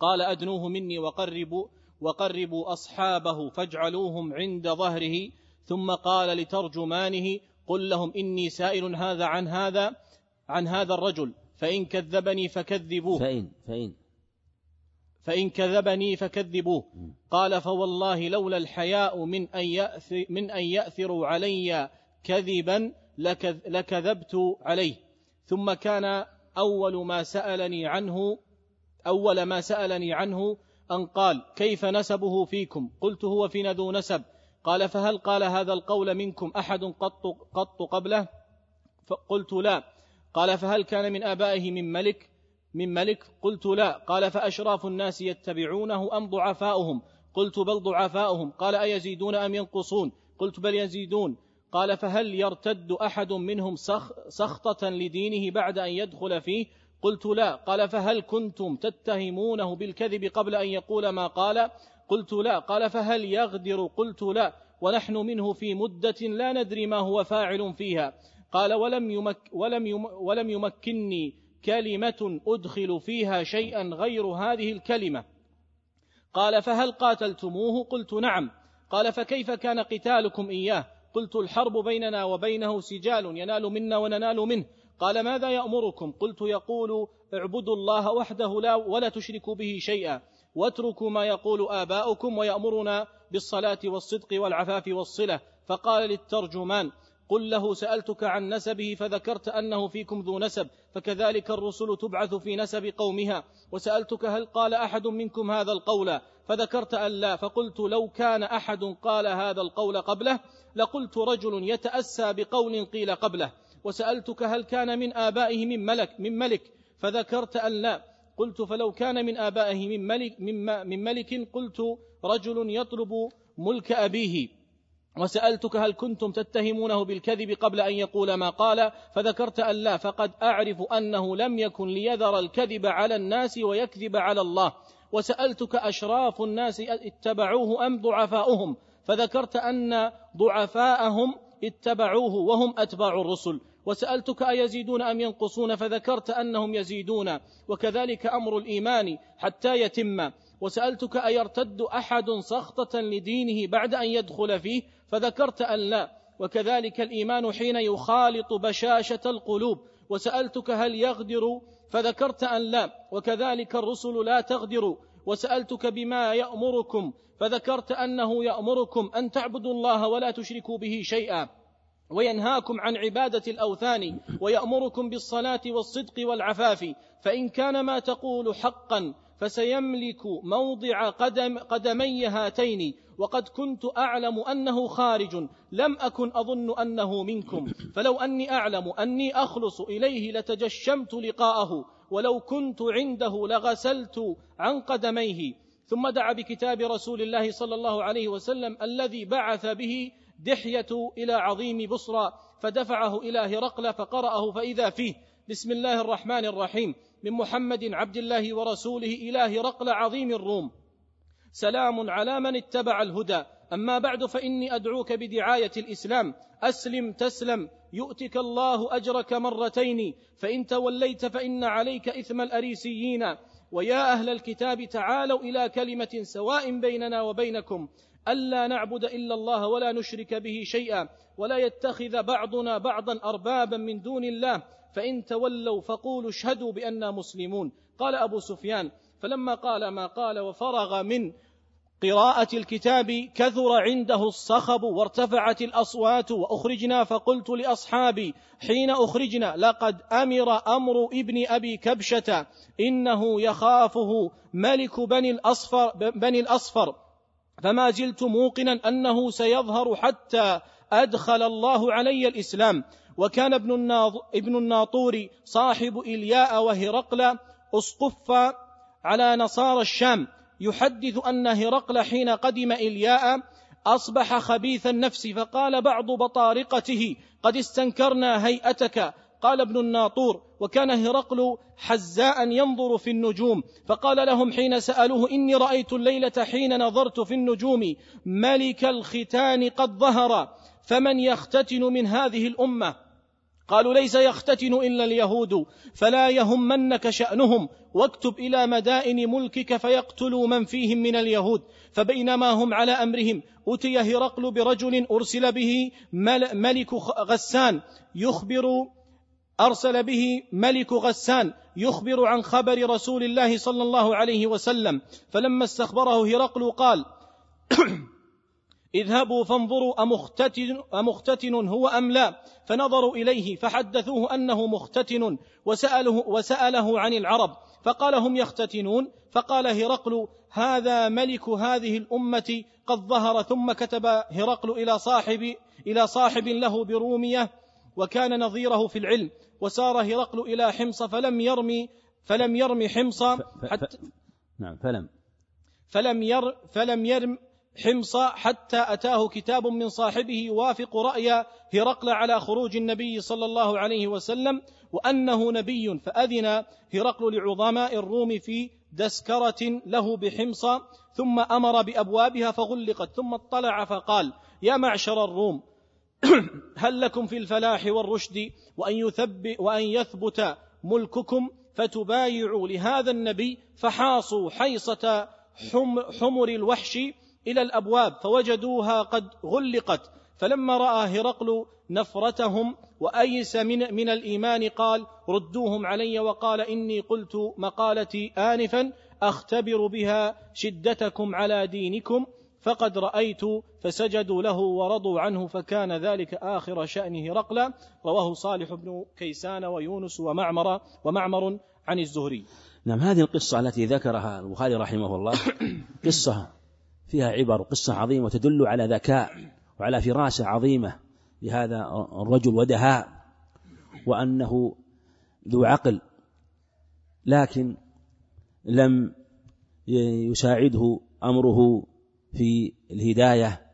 قال أدنوه مني وقربوا وقربوا أصحابه فاجعلوهم عند ظهره ثم قال لترجمانه قل لهم إني سائل هذا عن هذا عن هذا الرجل فإن كذبني فكذبوه. فإن فإن. فإن كذبني فكذبوه. قال فوالله لولا الحياء من أن يأثر من أن يأثروا علي كذبا لكذبت عليه. ثم كان أول ما سألني عنه أول ما سألني عنه أن قال كيف نسبه فيكم؟ قلت هو فينا ذو نسب. قال فهل قال هذا القول منكم أحد قط, قط قبله؟ قلت لا. قال فهل كان من آبائه من ملك؟ من ملك؟ قلت لا. قال فأشراف الناس يتبعونه أم ضعفاؤهم؟ قلت بل ضعفاؤهم. قال أيزيدون أم ينقصون؟ قلت بل يزيدون. قال فهل يرتد أحد منهم سخ سخطة لدينه بعد أن يدخل فيه؟ قلت لا. قال فهل كنتم تتهمونه بالكذب قبل أن يقول ما قال؟ قلت لا. قال فهل يغدر؟ قلت لا. ونحن منه في مدة لا ندري ما هو فاعل فيها. قال ولم, يمك ولم, يم ولم يمكنني كلمة أدخل فيها شيئا غير هذه الكلمة. قال فهل قاتلتموه؟ قلت نعم. قال فكيف كان قتالكم إياه؟ قلت الحرب بيننا وبينه سجال ينال منا وننال منه. قال ماذا يأمركم؟ قلت يقول اعبدوا الله وحده لا ولا تشركوا به شيئا. واتركوا ما يقول آباؤكم ويأمرنا بالصلاة والصدق والعفاف والصلة. فقال للترجمان قل له سألتك عن نسبه فذكرت أنه فيكم ذو نسب فكذلك الرسل تبعث في نسب قومها. وسألتك هل قال أحد منكم هذا القول؟ فذكرت أن لا. فقلت لو كان أحد قال هذا القول قبله لقلت رجل يتأسى بقول قيل قبله. وسألتك هل كان من آبائه من ملك من ملك؟ فذكرت أن لا. قلت فلو كان من آبائه من ملك من, من ملك قلت رجل يطلب ملك أبيه. وسألتك هل كنتم تتهمونه بالكذب قبل أن يقول ما قال؟ فذكرت أن لا. فقد أعرف أنه لم يكن ليذر الكذب على الناس ويكذب على الله. وسألتك أشراف الناس اتبعوه أم ضعفاؤهم؟ فذكرت أن ضعفاءهم اتبعوه وهم أتباع الرسل. وسألتك أيزيدون أم ينقصون؟ فذكرت أنهم يزيدون وكذلك أمر الإيمان حتى يتم. وسألتك أيرتد أحد سخطة لدينه بعد أن يدخل فيه؟ فذكرت أن لا. وكذلك الإيمان حين يخالط بشاشة القلوب. وسألتك هل يغدر؟ فذكرت أن لا. وكذلك الرسل لا تغدر. وسألتك بما يأمركم؟ فذكرت أنه يأمركم أن تعبدوا الله ولا تشركوا به شيئا. وينهاكم عن عبادة الأوثان ويأمركم بالصلاة والصدق والعفاف فإن كان ما تقول حقا فسيملك موضع قدم قدمي هاتين وقد كنت أعلم أنه خارج لم أكن أظن أنه منكم فلو أني أعلم أني أخلص إليه لتجشمت لقاءه ولو كنت عنده لغسلت عن قدميه. ثم دعا بكتاب رسول الله صلى الله عليه وسلم الذي بعث به دحية إلى عظيم بصرى فدفعه إلى هرقل فقرأه فإذا فيه. بسم الله الرحمن الرحيم. من محمد عبد الله ورسوله إلى هرقل عظيم الروم. سلام على من اتبع الهدى. أما بعد فإني أدعوك بدعاية الإسلام. أسلم تسلم. يؤتك الله أجرك مرتين. فإن توليت فإن عليك إثم الأريسيين. ويا أهل الكتاب تعالوا إلى كلمة سواء بيننا وبينكم. ألا نعبد إلا الله ولا نشرك به شيئا ولا يتخذ بعضنا بعضا أربابا من دون الله. فإن تولوا فقولوا اشهدوا بأننا مسلمون. قال أبو سفيان فلما قال ما قال وفرغ من قراءة الكتاب كثر عنده الصخب وارتفعت الأصوات وأخرجنا فقلت لأصحابي حين أخرجنا لقد أمر أمر ابن أبي كبشة إنه يخافه ملك بني الأصفر, بني الأصفر. فما زلت موقنا أنه سيظهر حتى أدخل الله علي الإسلام. وكان ابن, ابن الناطور صاحب إلياء وهرقل أسقف على نصارى الشام. يحدث أن هرقل حين قدم إلياء أصبح خبيث النفس فقال بعض بطارقته قد استنكرنا هيئتك قال ابن الناطور وكان هرقل حزاء ينظر في النجوم فقال لهم حين سألوه إني رأيت الليلة حين نظرت في النجوم ملك الختان قد ظهر فمن يختتن من هذه الأمة؟ قالوا ليس يختتن إلا اليهود فلا يهمنك شأنهم واكتب إلى مدائن ملكك فيقتلوا من فيهم من اليهود فبينما هم على أمرهم اتي هرقل برجل أرسل به ملك غسان يخبر أرسل به ملك غسان يخبر عن خبر رسول الله صلى الله عليه وسلم فلما استخبره هرقل قال <clears throat> اذهبوا فانظروا أمختتن, أمختتن هو أم لا؟ فنظروا إليه فحدثوه أنه مختتن وسأله, وسأله عن العرب فقال هم يختتنون؟ فقال هرقل هذا ملك هذه الأمة قد ظهر ثم كتب هرقل إلى صاحب إلى صاحب له برومية وكان نظيره في العلم وسار هرقل إلى حمص فلم يرمي فلم يرمي حمص حتى نعم فلم. فلم ير فلم يرم حمص حتى أتاه كتاب من صاحبه يوافق رأي هرقل على خروج النبي صلى الله عليه وسلم وأنه نبي فأذن هرقل لعظماء الروم في دسكرة له بحمص ثم أمر بأبوابها فغلقت ثم اطلع فقال يا معشر الروم <coughs> هل لكم في الفلاح والرشد وأن, يثب وأن يثبت ملككم فتبايعوا لهذا النبي فحاصوا حيصة حمر الوحش إلى الأبواب فوجدوها قد غلقت. فلما رأى هرقل نفرتهم وأيس من من الإيمان قال ردوهم علي وقال إني قلت مقالتي انفا أختبر بها شدتكم على دينكم فقد رأيت فسجدوا له ورضوا عنه فكان ذلك آخر شان هرقل رواه صالح بن كيسان ويونس ومعمر ومعمر عن الزهري. نعم هذه القصة التي ذكرها البخاري رحمه الله قصة فيها عبر وقصة عظيمة وتدل على ذكاء وعلى فراسة عظيمة لهذا الرجل ودهاء وأنه ذو عقل لكن لم يساعده أمره في الهداية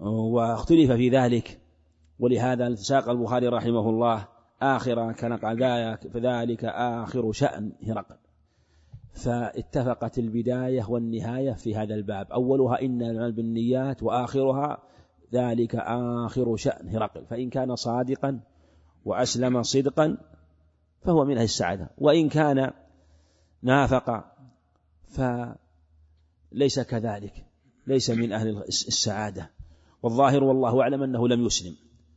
واختلف في ذلك. ولهذا ساق البخاري رحمه الله آخر كان قال فذلك آخر شأن هرقل. فاتفقت البداية والنهاية في هذا الباب. أولها إن العمل بالنيات وآخرها ذلك آخر شأن هرقل. فإن كان صادقا وأسلم صدقا فهو من أهل السعادة. وإن كان نافق فليس كذلك. ليس من أهل السعادة. والظاهر والله أعلم أنه لم يسلم.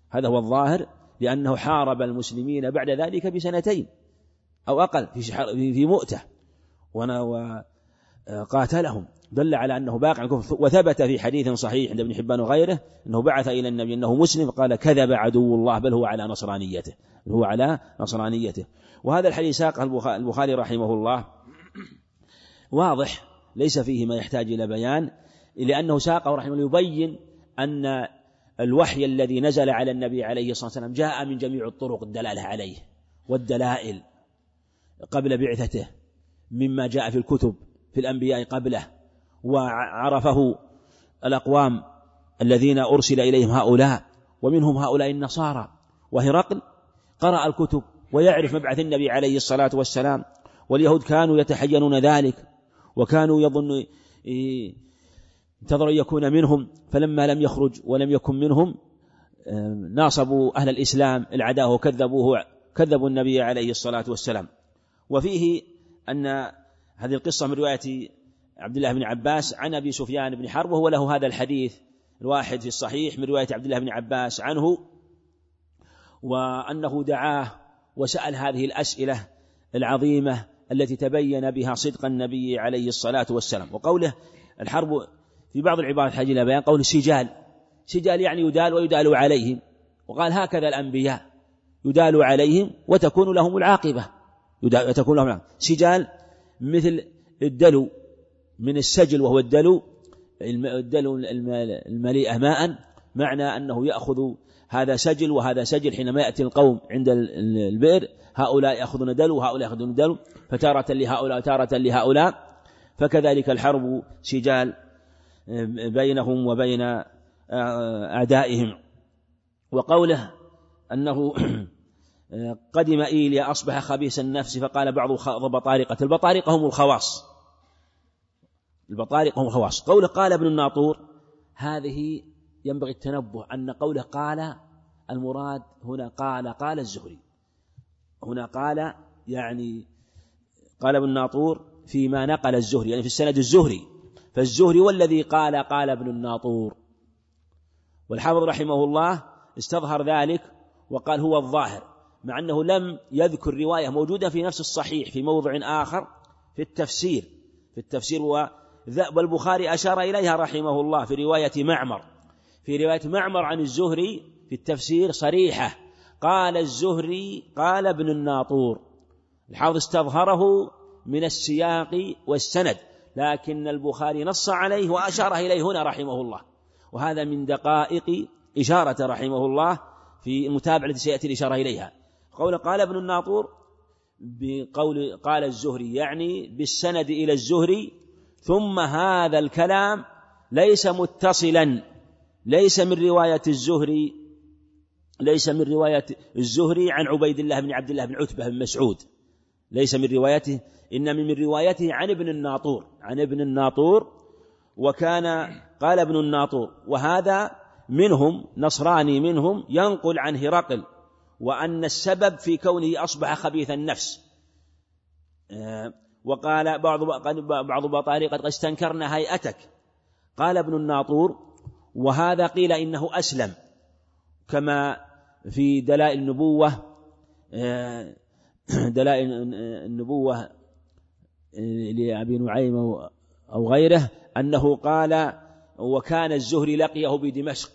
هذا هو الظاهر لأنه حارب المسلمين بعد ذلك بسنتين أو أقل في في مؤتة. وقاتلهم دل على أنه باقع الكفر. وثبت في حديث صحيح عند ابن حبان وغيره أنه بعث إلى النبي أنه مسلم قال كذب عدو الله بل هو على نصرانيته. بل هو على نصرانيته. وهذا الحديث ساقه البخاري رحمه الله. واضح. ليس فيه ما يحتاج إلى بيان. لأنه ساقه رحمه الله يبين أن الوحي الذي نزل على النبي عليه الصلاة والسلام جاء من جميع الطرق الدلالة عليه والدلائل قبل بعثته مما جاء في الكتب في الأنبياء قبله وعرفه الأقوام الذين أرسل إليهم هؤلاء ومنهم هؤلاء النصارى. وهرقل قرأ الكتب ويعرف مبعث النبي عليه الصلاة والسلام واليهود كانوا يتحينون ذلك وكانوا يظن انتظروا أن يكون منهم فلما لم يخرج ولم يكن منهم ناصبوا أهل الإسلام العداء وكذبوه كذبوا النبي عليه الصلاة والسلام. وفيه أن هذه القصة من رواية عبد الله بن عباس عن أبي سفيان بن حرب وهو له هذا الحديث الواحد في الصحيح من رواية عبد الله بن عباس عنه وأنه دعاه وسأل هذه الأسئلة العظيمة التي تبين بها صدق النبي عليه الصلاة والسلام. وقوله الحرب في بعض العبارات حاجة إلى بيان قول سجال. سجال يعني يدال ويدال عليهم. وقال هكذا الأنبياء. يدال عليهم وتكون لهم العاقبة. وتكون لهم العاقبة. سجال مثل الدلو من السجل وهو الدلو. الدلو المليئة ماء. معنى أنه يأخذ هذا سجل وهذا سجل حينما يأتي القوم عند البئر. هؤلاء يأخذون دلو وهؤلاء يأخذون دلو. فتارة لهؤلاء وتارة لهؤلاء. فكذلك الحرب سجال بينهم وبين أعدائهم. وقوله أنه <clears throat> قدم إيليا أصبح خبيث النفس فقال بعض البطارقة البطارقة هم الخواص. البطارقة هم الخواص. قوله قال ابن الناطور هذه ينبغي التنبه أن قوله قال المراد هنا قال قال الزهري. هنا قال يعني قال ابن الناطور فيما نقل الزهري يعني في السند الزهري. فالزهري والذي قال قال ابن الناطور. والحافظ رحمه الله استظهر ذلك وقال هو الظاهر مع أنه لم يذكر رواية موجودة في نفس الصحيح في موضع آخر في التفسير. في التفسير والبخاري أشار إليها رحمه الله في رواية معمر. في رواية معمر عن الزهري في التفسير صريحة قال الزهري قال ابن الناطور. الحافظ استظهره من السياق والسند. لكن البخاري نص عليه وأشار إليه هنا رحمه الله. وهذا من دقائق إشارة رحمه الله في المتابعة التي سيأتي الإشارة إليها. قول قال ابن الناطور بقول قال الزهري يعني بالسند إلى الزهري ثم هذا الكلام ليس متصلا ليس من رواية الزهري ليس من رواية الزهري عن عبيد الله بن عبد الله بن عتبة بن مسعود ليس من روايته. إنما من روايته عن ابن الناطور عن ابن الناطور وكان قال ابن الناطور وهذا منهم نصراني منهم ينقل عن هرقل وأن السبب في كونه أصبح خبيث النفس. آه، وقال بعض بعض بطارق قد استنكرنا هيئتك. قال ابن الناطور وهذا قيل إنه أسلم كما في دلائل النبوة آه، دلائل النبوة لأبي نعيم أو غيره أنه قال وكان الزهري لقيه بدمشق.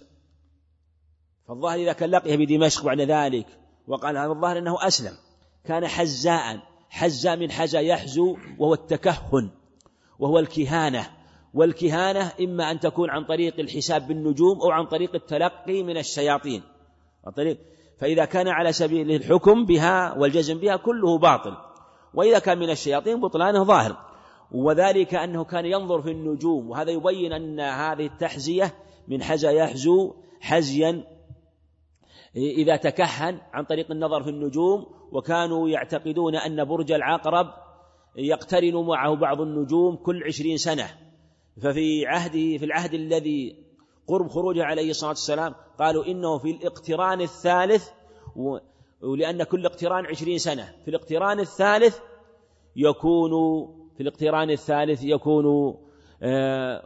فالظاهر إذا كان لقيه بدمشق بعد ذلك وقال هذا الظاهر أنه أسلم. كان حزاء حزاء من حزا يحزو وهو التكهن وهو الكهانة. والكهانة إما أن تكون عن طريق الحساب بالنجوم أو عن طريق التلقي من الشياطين. طريق فإذا كان على سبيل الحكم بها والجزم بها كله باطل. وإذا كان من الشياطين بطلانه ظاهر. وذلك أنه كان ينظر في النجوم وهذا يبين أن هذه التحزية من حزى يحزو حزيا إذا تكهن عن طريق النظر في النجوم وكانوا يعتقدون أن برج العقرب يقترن معه بعض النجوم كل عشرين سنة. ففي عهده في العهد الذي قرب خروجه عليه الصلاة والسلام قالوا إنه في الاقتران الثالث ولأن كل اقتران عشرين سنة. في الاقتران الثالث يكون في الاقتران الثالث يكون آه،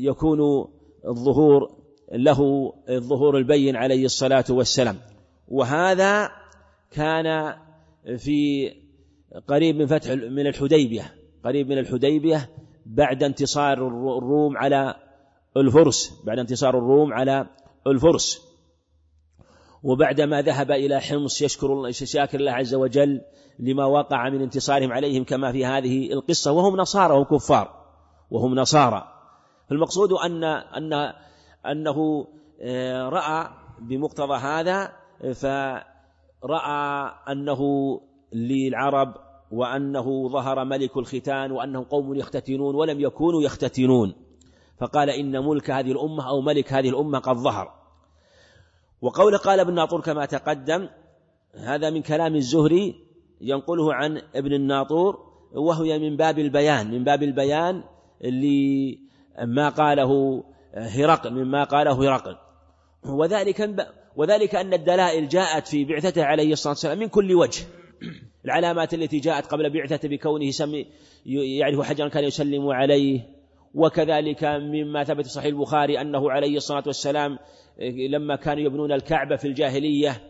يكون الظهور له الظهور البين عليه الصلاة والسلام. وهذا كان في قريب من فتح من الحديبية قريب من الحديبية بعد انتصار الروم على الفرس بعد انتصار الروم على الفرس. وبعدما ذهب إلى حمص يشكر الله شاكر الله عز وجل لما وقع من انتصارهم عليهم كما في هذه القصة وهم نصارى وكفار وهم نصارى. فالمقصود أن أن أنه آه، رأى بمقتضى هذا فرأى أنه للعرب وأنه ظهر ملك الختان وأنهم قوم يختتنون ولم يكونوا يختتنون. فقال إن ملك هذه الأمة أو ملك هذه الأمة قد ظهر. وقول قال ابن ناطور كما تقدم هذا من كلام الزهري ينقله عن ابن الناطور وهو من باب البيان من باب البيان لما قاله هرقل مما قاله هرقل. وذلك وذلك أن الدلائل جاءت في بعثته عليه الصلاة والسلام من كل وجه. العلامات التي جاءت قبل بعثته بكونه سمي يعرف حجرا كان يسلم عليه وكذلك مما ثبت في صحيح البخاري أنه عليه الصلاة والسلام لما كانوا يبنون الكعبة في الجاهلية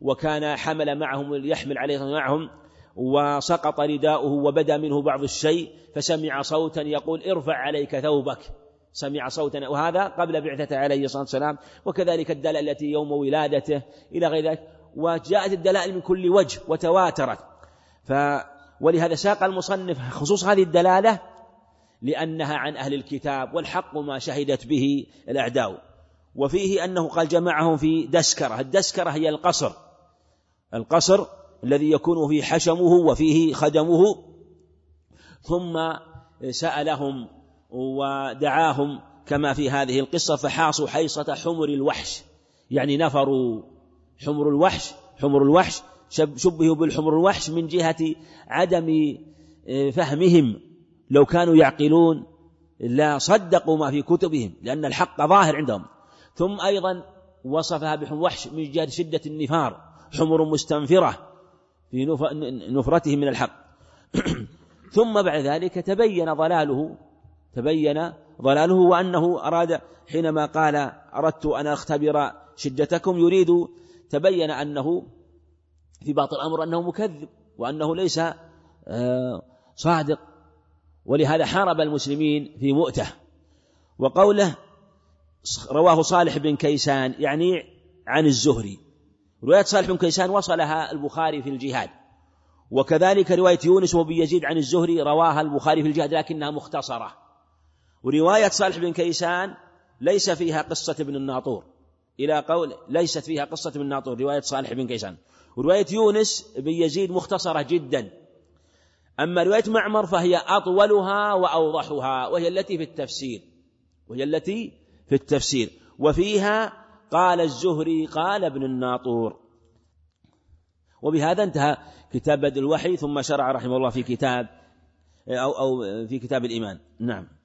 وكان حمل معهم يحمل عليه معهم وسقط رداؤه وبدا منه بعض الشيء فسمع صوتا يقول ارفع عليك ثوبك. سمع صوتا وهذا قبل بعثته عليه الصلاة والسلام. وكذلك الدلائل التي يوم ولادته إلى غير ذلك. وجاءت الدلائل من كل وجه وتواترت. ف ولهذا ساق المصنف خصوص هذه الدلالة لأنها عن أهل الكتاب والحق ما شهدت به الأعداء. وفيه أنه قال جمعهم في دسكرة. الدسكرة هي القصر. القصر الذي يكون فيه حشمه وفيه خدمه. ثم سألهم ودعاهم كما في هذه القصة فحاصوا حيصة حمر الوحش. يعني نفروا حمر الوحش حمر الوحش شبهوا بالحمر الوحش من جهة عدم آه، فهمهم. لو كانوا يعقلون لا صدقوا ما في كتبهم لأن الحق ظاهر عندهم. ثم أيضا وصفها بحمر وحش من جهة شدة النفار حمر مستنفرة في نفرته من الحق. <clears throat> ثم بعد ذلك تبين ضلاله تبين ضلاله وأنه أراد حينما قال أردت أن أختبر شدتكم يريد تبين أنه في باطل الأمر أنه مكذب وأنه ليس آه، صادق. ولهذا حارب المسلمين في مؤتة. وقوله رواه صالح بن كيسان يعني عن الزهري. رواية صالح بن كيسان وصلها البخاري في الجهاد. وكذلك رواية يونس وابن يزيد عن الزهري رواها البخاري في الجهاد لكنها مختصرة. ورواية صالح بن كيسان ليس فيها قصة ابن الناطور. إلى قول ليست فيها قصة ابن الناطور رواية صالح بن كيسان. ورواية يونس بن يزيد مختصرة جدا. أما رواية معمر فهي أطولها وأوضحها وهي التي في التفسير وهي التي في التفسير. وفيها قال الزهري قال ابن الناطور. وبهذا انتهى كتاب بدء الوحي ثم شرع رحمه الله في كتاب أو أو في كتاب الإيمان. نعم.